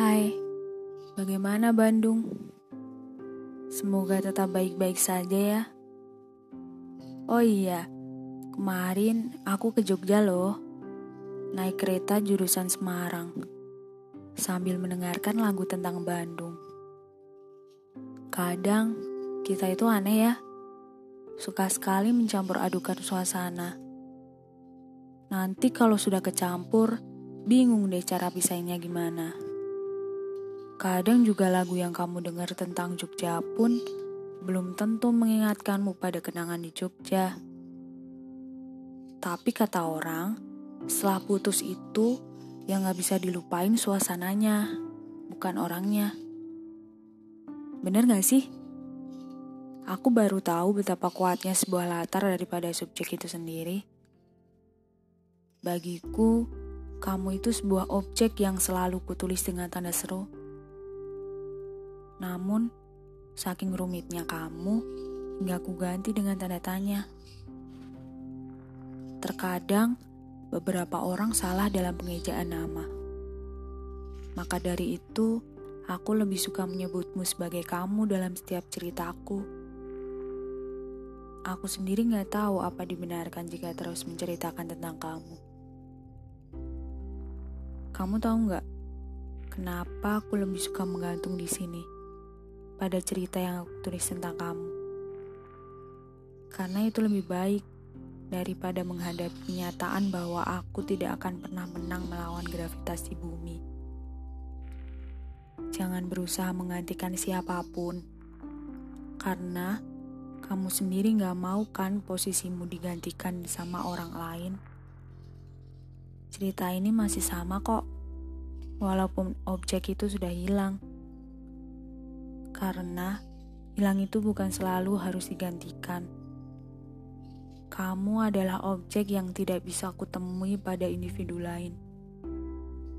Hai, bagaimana Bandung? Semoga tetap baik-baik saja ya. Oh iya, kemarin aku ke Jogja loh. Naik kereta jurusan Semarang. Sambil mendengarkan lagu tentang Bandung. Kadang kita itu aneh ya. Suka sekali mencampur adukan suasana. Nanti kalau sudah kecampur, bingung deh cara pisahinnya gimana. Kadang juga lagu yang kamu dengar tentang Jogja pun belum tentu mengingatkanmu pada kenangan di Jogja. Tapi kata orang, setelah putus itu yang gak bisa dilupain suasananya, bukan orangnya. Bener gak sih? Aku baru tahu betapa kuatnya sebuah latar daripada subjek itu sendiri. Bagiku, kamu itu sebuah objek yang selalu kutulis dengan tanda seru namun, saking rumitnya kamu, hingga ku ganti dengan tanda tanya. Terkadang, beberapa orang salah dalam pengejaan nama. Maka dari itu, aku lebih suka menyebutmu sebagai kamu dalam setiap ceritaku. Aku sendiri gak tahu apa dibenarkan jika terus menceritakan tentang kamu. Kamu tahu gak, kenapa aku lebih suka menggantung di sini? Pada cerita yang aku tulis tentang kamu. Karena itu lebih baik daripada menghadapi kenyataan bahwa aku tidak akan pernah menang melawan gravitasi bumi. Jangan berusaha menggantikan siapa pun, karena kamu sendiri gak mau kan posisimu digantikan sama orang lain. Cerita ini masih sama kok, walaupun objek itu sudah hilang. Karena hilang itu bukan selalu harus digantikan. Kamu adalah objek yang tidak bisa kutemui pada individu lain.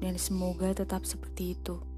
Dan semoga tetap seperti itu.